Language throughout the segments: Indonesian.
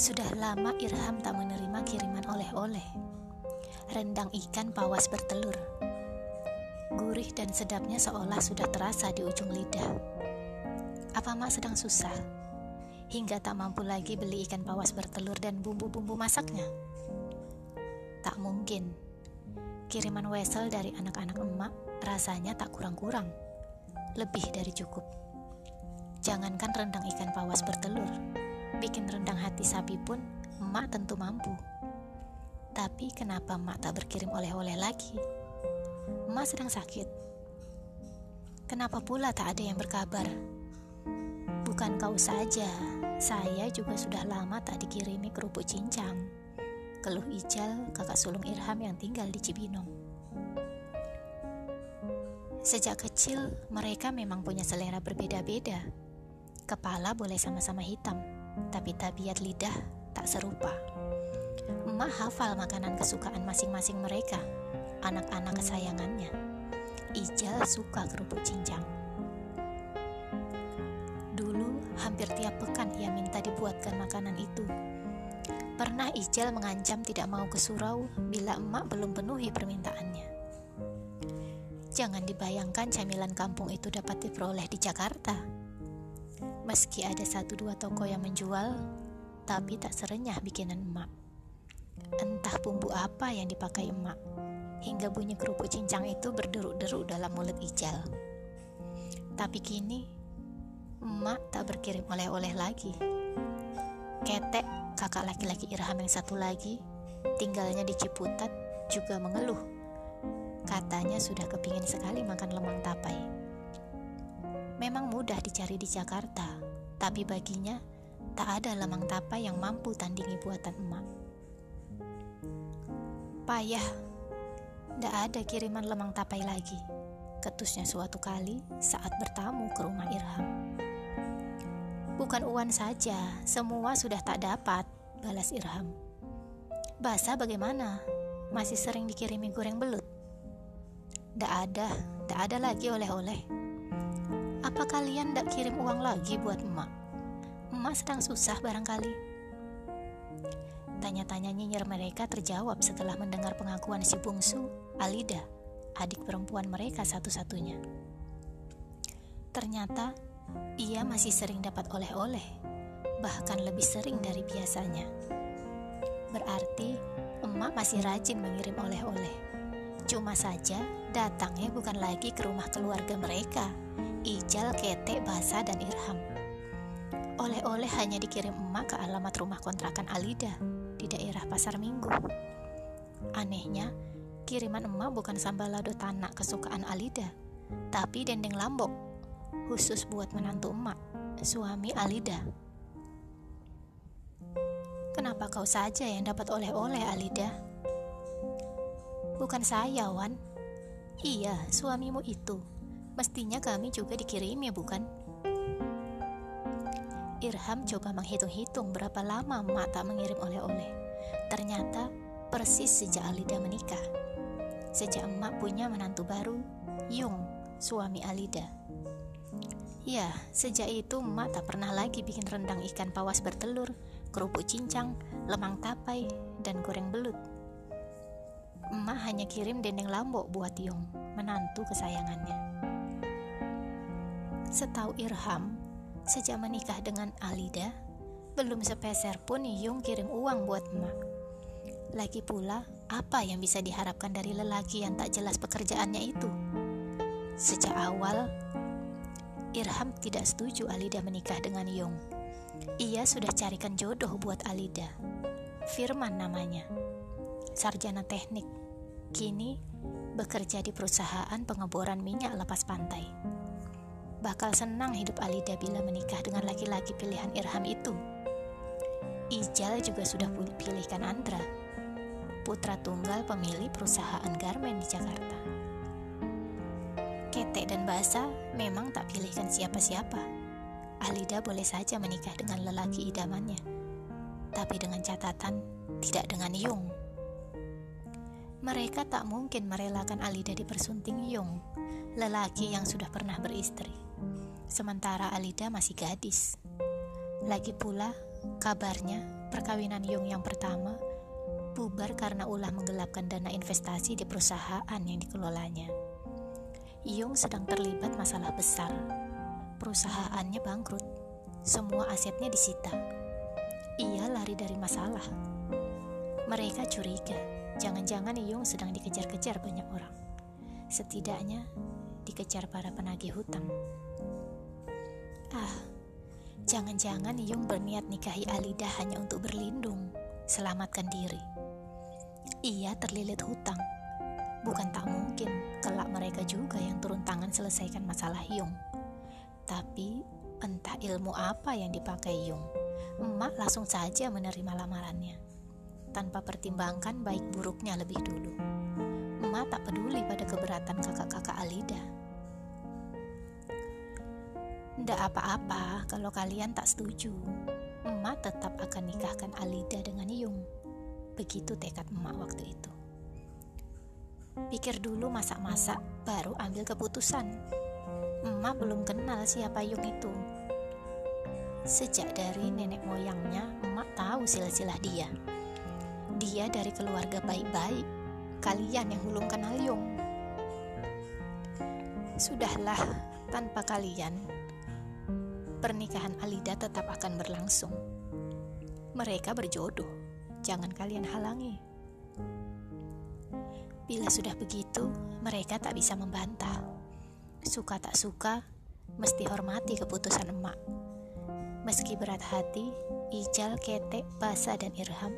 Sudah lama Irham tak menerima kiriman oleh-oleh. Rendang ikan pawas bertelur. Gurih dan sedapnya seolah sudah terasa di ujung lidah. Apa mak sedang susah? Hingga tak mampu lagi beli ikan pawas bertelur dan bumbu-bumbu masaknya? Tak mungkin. Kiriman wesel dari anak-anak emak rasanya tak kurang-kurang. Lebih dari cukup. Jangankan rendang ikan pawas bertelur, bikin rendang hati sapi pun emak tentu mampu. Tapi kenapa emak tak berkirim oleh-oleh lagi? Emak sedang sakit. Kenapa pula tak ada yang berkabar? Bukan kau saja, saya juga sudah lama tak dikirimi kerupuk cincang. Keluh Ijal, kakak sulung Irham yang tinggal di Cibinong. Sejak kecil, mereka memang punya selera berbeda-beda. Kepala boleh sama-sama hitam, tapi tabiat lidah tak serupa. Emak hafal makanan kesukaan masing-masing mereka anak-anak kesayangannya. Ijal suka kerupuk cincang. Dulu hampir tiap pekan ia minta dibuatkan makanan itu. Pernah Ijal mengancam tidak mau ke surau bila emak belum penuhi permintaannya. Jangan dibayangkan camilan kampung itu dapat diperoleh di Jakarta. Meski ada satu dua toko yang menjual, tapi tak serenyah bikinan emak. Entah bumbu apa yang dipakai emak hingga bunyi kerupuk cincang itu berderuk-deruk dalam mulut Ijal. Tapi kini, emak tak berkirim oleh-oleh lagi. Ketek, kakak laki-laki Irham yang satu lagi, tinggalnya di Ciputat, juga mengeluh. Katanya sudah kepingin sekali makan lemang tapai. Memang mudah dicari di Jakarta, tapi baginya tak ada lemang tapai yang mampu tandingi buatan emak. Payah tidak ada kiriman lemang tapai lagi. Ketusnya suatu kali saat bertamu ke rumah Irham. Bukan Uwan saja, semua sudah tak dapat, balas Irham. Basa bagaimana? Masih sering dikirimi goreng belut? Tidak ada, tidak ada lagi oleh-oleh. Apa kalian tidak kirim uang lagi buat emak? Emak sedang susah barangkali. Tanya-tanya nyinyir mereka terjawab setelah mendengar pengakuan si bungsu, Alida, adik perempuan mereka satu-satunya. Ternyata ia masih sering dapat oleh-oleh, bahkan lebih sering dari biasanya. Berarti emak masih rajin mengirim oleh-oleh. Cuma saja datangnya bukan lagi ke rumah keluarga mereka, Ijal, Kete, Basa, dan Irham. Oleh-oleh hanya dikirim emak ke alamat rumah kontrakan Alida di daerah Pasar Minggu. Anehnya, kiriman emak bukan sambal lado tanak kesukaan Alida, tapi dendeng lambok, khusus buat menantu emak, suami Alida. Kenapa kau saja yang dapat oleh-oleh Alida? Bukan saya, Wan. Iya, suamimu itu. Mestinya kami juga dikirimi, bukan? Irham coba menghitung-hitung berapa lama emak tak mengirim oleh-oleh. Ternyata persis sejak Alida menikah. Sejak emak punya menantu baru, Yung, suami Alida. Ya, sejak itu emak tak pernah lagi bikin rendang ikan pawas bertelur, kerupuk cincang, lemang tapai, dan goreng belut. Emak hanya kirim dendeng lambok buat Yung, menantu kesayangannya. Setahu Irham, Sejak menikah dengan Alida, belum sepeser pun Yung kirim uang buat emak. Lagi pula, apa yang bisa diharapkan dari lelaki yang tak jelas pekerjaannya itu? Sejak awal, Irham tidak setuju Alida menikah dengan Yung. Ia sudah carikan jodoh buat Alida. Firman namanya. Sarjana teknik. Kini bekerja di perusahaan pengeboran minyak lepas pantai. Bakal senang hidup Alida bila menikah dengan laki-laki pilihan Irham itu. Ijal juga sudah pilihkan Andra, putra tunggal pemilik perusahaan garmen di Jakarta. Ketek dan Basa memang tak pilihkan siapa-siapa. Alida boleh saja menikah dengan lelaki idamannya, tapi dengan catatan tidak dengan Yung. Mereka tak mungkin merelakan Alida dipersunting Yung, lelaki yang sudah pernah beristri sementara Alida masih gadis. Lagi pula, kabarnya Perkawinan Yung yang pertama bubar karena ulah menggelapkan dana investasi di perusahaan yang dikelolanya. Yung sedang terlibat masalah besar. Perusahaannya bangkrut. Semua asetnya disita. Ia lari dari masalah. Mereka curiga, jangan-jangan Yung sedang dikejar-kejar banyak orang. Setidaknya dikejar para penagih hutang. Ah, Jangan-jangan Yung berniat nikahi Alida hanya untuk berlindung, selamatkan diri. Ia terlilit hutang. Bukan tak mungkin kelak mereka juga yang turun tangan selesaikan masalah Yung. Tapi entah ilmu apa yang dipakai Yung. Emak langsung saja menerima lamarannya. Tanpa pertimbangkan baik buruknya lebih dulu. Emak tak peduli pada keberatan kakak-kakak Alida Ndak apa-apa kalau kalian tak setuju. Emak tetap akan nikahkan Alida dengan Yung. Begitu tekad emak waktu itu. Pikir dulu masak-masak, baru ambil keputusan. Emak belum kenal siapa Yung itu. Sejak dari nenek moyangnya, emak tahu silsilah dia. Dia dari keluarga baik-baik. Kalian yang belum kenal Yung. Sudahlah, tanpa kalian, pernikahan Alida tetap akan berlangsung. Mereka berjodoh, jangan kalian halangi. Bila sudah begitu, mereka tak bisa membantah. Suka tak suka, mesti hormati keputusan emak. Meski berat hati, Ijal, Ketek, Basa, dan Irham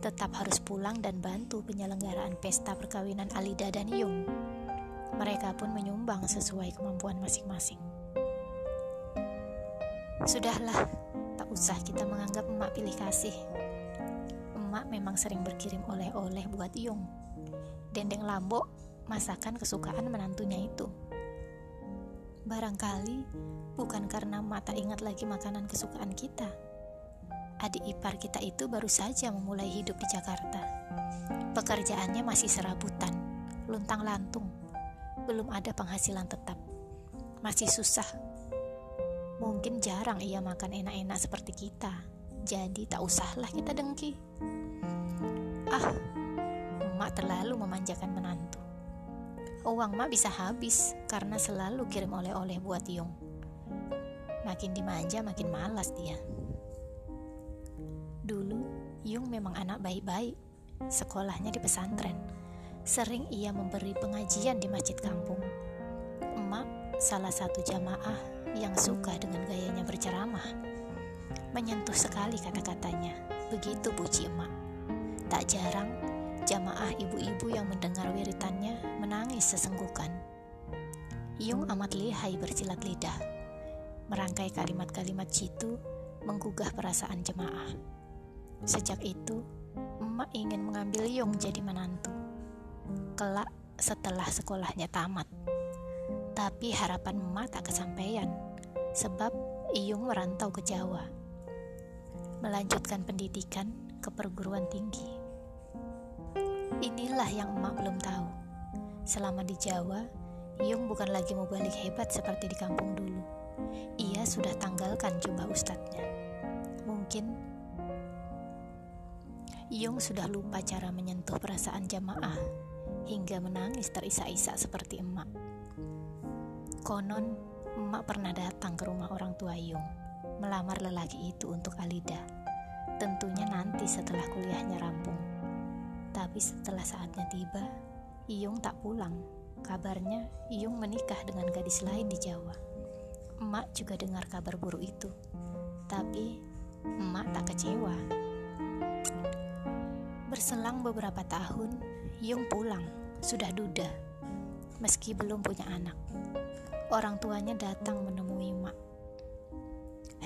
tetap harus pulang dan bantu penyelenggaraan pesta perkawinan Alida dan Yung. Mereka pun menyumbang sesuai kemampuan masing-masing. Sudahlah, tak usah kita menganggap emak pilih kasih. Emak memang sering berkirim oleh-oleh buat Yung. Dendeng lambok, masakan kesukaan menantunya itu. Barangkali bukan karena emak tak ingat lagi makanan kesukaan kita. Adik ipar kita itu baru saja memulai hidup di Jakarta. Pekerjaannya masih serabutan, luntang lantung, belum ada penghasilan tetap. Masih susah Mungkin jarang ia makan enak-enak seperti kita, jadi tak usahlah kita dengki. Ah, emak terlalu memanjakan menantu. Uang mak bisa habis karena selalu kirim oleh-oleh buat Yung. Makin dimanja makin malas dia. Dulu, Yung memang anak baik-baik. Sekolahnya di pesantren. Sering ia memberi pengajian di masjid kampung. Emak salah satu jamaah yang suka dengan gayanya berceramah. Menyentuh sekali kata-katanya, begitu puji emak. Tak jarang, jamaah ibu-ibu yang mendengar wiritannya menangis sesenggukan. Yung amat lihai bersilat lidah, merangkai kalimat-kalimat jitu menggugah perasaan jemaah. Sejak itu, emak ingin mengambil Yung jadi menantu. Kelak setelah sekolahnya tamat. Tapi harapan emak tak kesampaian, sebab Iyung merantau ke Jawa, melanjutkan pendidikan ke perguruan tinggi. Inilah yang emak belum tahu. Selama di Jawa, Iyung bukan lagi mau balik hebat seperti di kampung dulu. Ia sudah tanggalkan jubah ustadznya. Mungkin Iyung sudah lupa cara menyentuh perasaan jamaah hingga menangis terisak-isak seperti emak. Konon, emak pernah datang ke rumah orang tua Yung, melamar lelaki itu untuk Alida. Tentunya nanti setelah kuliahnya rampung. Tapi setelah saatnya tiba, Iyung tak pulang. Kabarnya, Iyung menikah dengan gadis lain di Jawa. Emak juga dengar kabar buruk itu. Tapi, emak tak kecewa. Berselang beberapa tahun, Yung pulang, sudah duda, meski belum punya anak orang tuanya datang menemui Mak.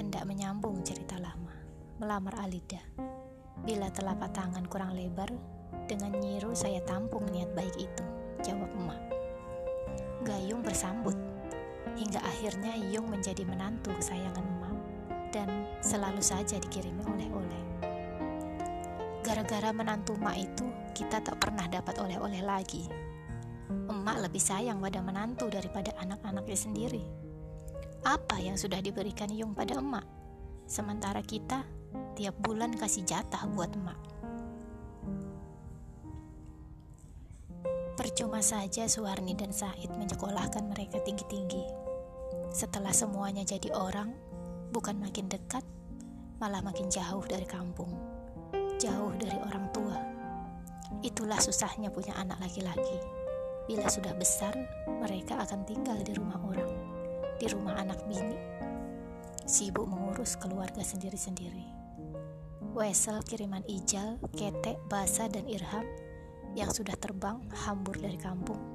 Hendak menyambung cerita lama, melamar Alida. Bila telapak tangan kurang lebar, dengan nyiru saya tampung niat baik itu, jawab emak. Gayung bersambut, hingga akhirnya Yung menjadi menantu kesayangan emak dan selalu saja dikirimi oleh-oleh. Gara-gara menantu emak itu, kita tak pernah dapat oleh-oleh lagi emak lebih sayang pada menantu daripada anak-anaknya sendiri. Apa yang sudah diberikan Yung pada emak? Sementara kita tiap bulan kasih jatah buat emak. Percuma saja Suwarni dan Said menyekolahkan mereka tinggi-tinggi. Setelah semuanya jadi orang, bukan makin dekat, malah makin jauh dari kampung, jauh dari orang tua. Itulah susahnya punya anak laki-laki. Bila sudah besar, mereka akan tinggal di rumah orang, di rumah anak bini, sibuk mengurus keluarga sendiri-sendiri. Wesel kiriman Ijal, Ketek, Basa, dan Irham yang sudah terbang hambur dari kampung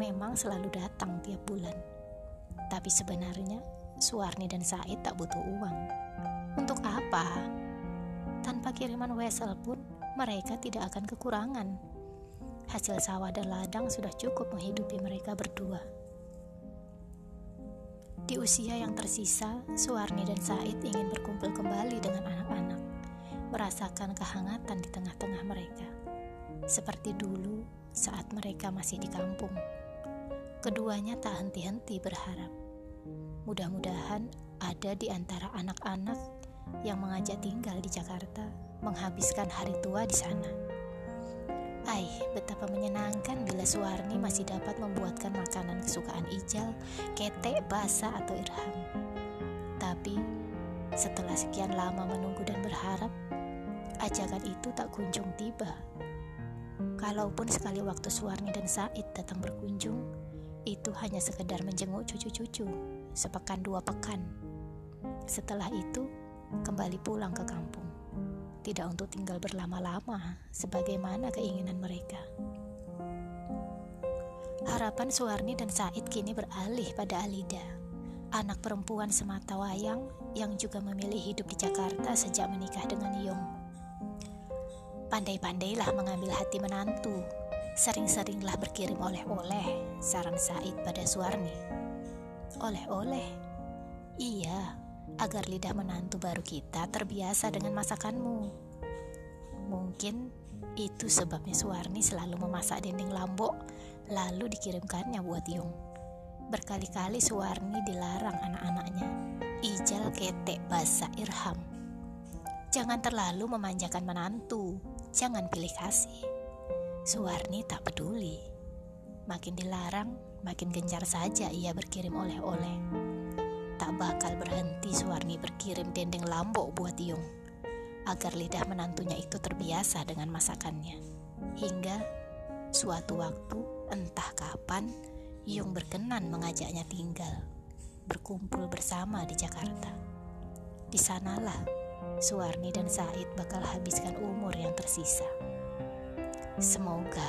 memang selalu datang tiap bulan. Tapi sebenarnya Suwarni dan Said tak butuh uang. Untuk apa? Tanpa kiriman Wesel pun mereka tidak akan kekurangan. Hasil sawah dan ladang sudah cukup menghidupi mereka berdua. Di usia yang tersisa, Suwarni dan Said ingin berkumpul kembali dengan anak-anak, merasakan kehangatan di tengah-tengah mereka seperti dulu saat mereka masih di kampung. Keduanya tak henti-henti berharap. Mudah-mudahan ada di antara anak-anak yang mengajak tinggal di Jakarta menghabiskan hari tua di sana. Ai, betapa menyenangkan bila Suwarni masih dapat membuatkan makanan kesukaan Ijal, ketek, basa, atau irham. Tapi, setelah sekian lama menunggu dan berharap, ajakan itu tak kunjung tiba. Kalaupun sekali waktu Suwarni dan Said datang berkunjung, itu hanya sekedar menjenguk cucu-cucu, sepekan dua pekan. Setelah itu, kembali pulang ke kampung. Tidak untuk tinggal berlama-lama, sebagaimana keinginan mereka. Harapan Suwarni dan Said kini beralih pada Alida, anak perempuan semata wayang yang juga memilih hidup di Jakarta sejak menikah dengan Yong. Pandai-pandailah mengambil hati menantu. Sering-seringlah berkirim oleh-oleh, saran Said pada Suwarni. Oleh-oleh? Iya, agar lidah menantu baru kita terbiasa dengan masakanmu. Mungkin itu sebabnya Suwarni selalu memasak dinding lambok, lalu dikirimkannya buat Yung. Berkali-kali Suwarni dilarang anak-anaknya. Ijal ketek basa irham. Jangan terlalu memanjakan menantu, Jangan pilih kasih. Suwarni tak peduli. Makin dilarang, makin gencar saja ia berkirim oleh-oleh. Tak bakal berhenti Suwarni berkirim dendeng lambok buat Yung, agar lidah menantunya itu terbiasa dengan masakannya. Hingga suatu waktu, entah kapan, Yung berkenan mengajaknya tinggal, berkumpul bersama di Jakarta. Di sanalah Suwarni dan Said bakal habiskan umur yang tersisa. Semoga